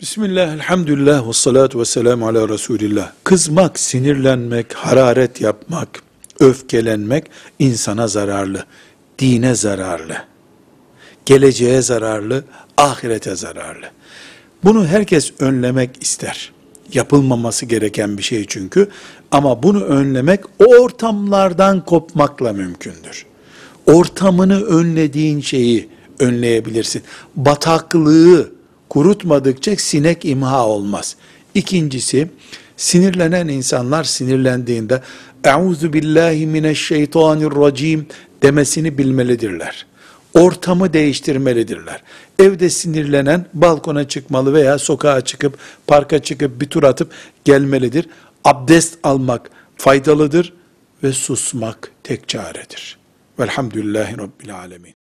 Bismillah, elhamdülillah, ve salatu ve selamu ala Resulillah. Kızmak, sinirlenmek, hararet yapmak, öfkelenmek insana zararlı, dine zararlı, geleceğe zararlı, ahirete zararlı. Bunu herkes önlemek ister. Yapılmaması gereken bir şey çünkü. Ama bunu önlemek o ortamlardan kopmakla mümkündür. Ortamını önlediğin şeyi önleyebilirsin. Bataklığı kurutmadıkça sinek imha olmaz. İkincisi, sinirlenen insanlar sinirlendiğinde Euzu billahi mineşşeytanirracim demesini bilmelidirler. Ortamı değiştirmelidirler. Evde sinirlenen balkona çıkmalı veya sokağa çıkıp parka çıkıp bir tur atıp gelmelidir. Abdest almak faydalıdır ve susmak tek çaredir. Velhamdülillahi Rabbil Alemin.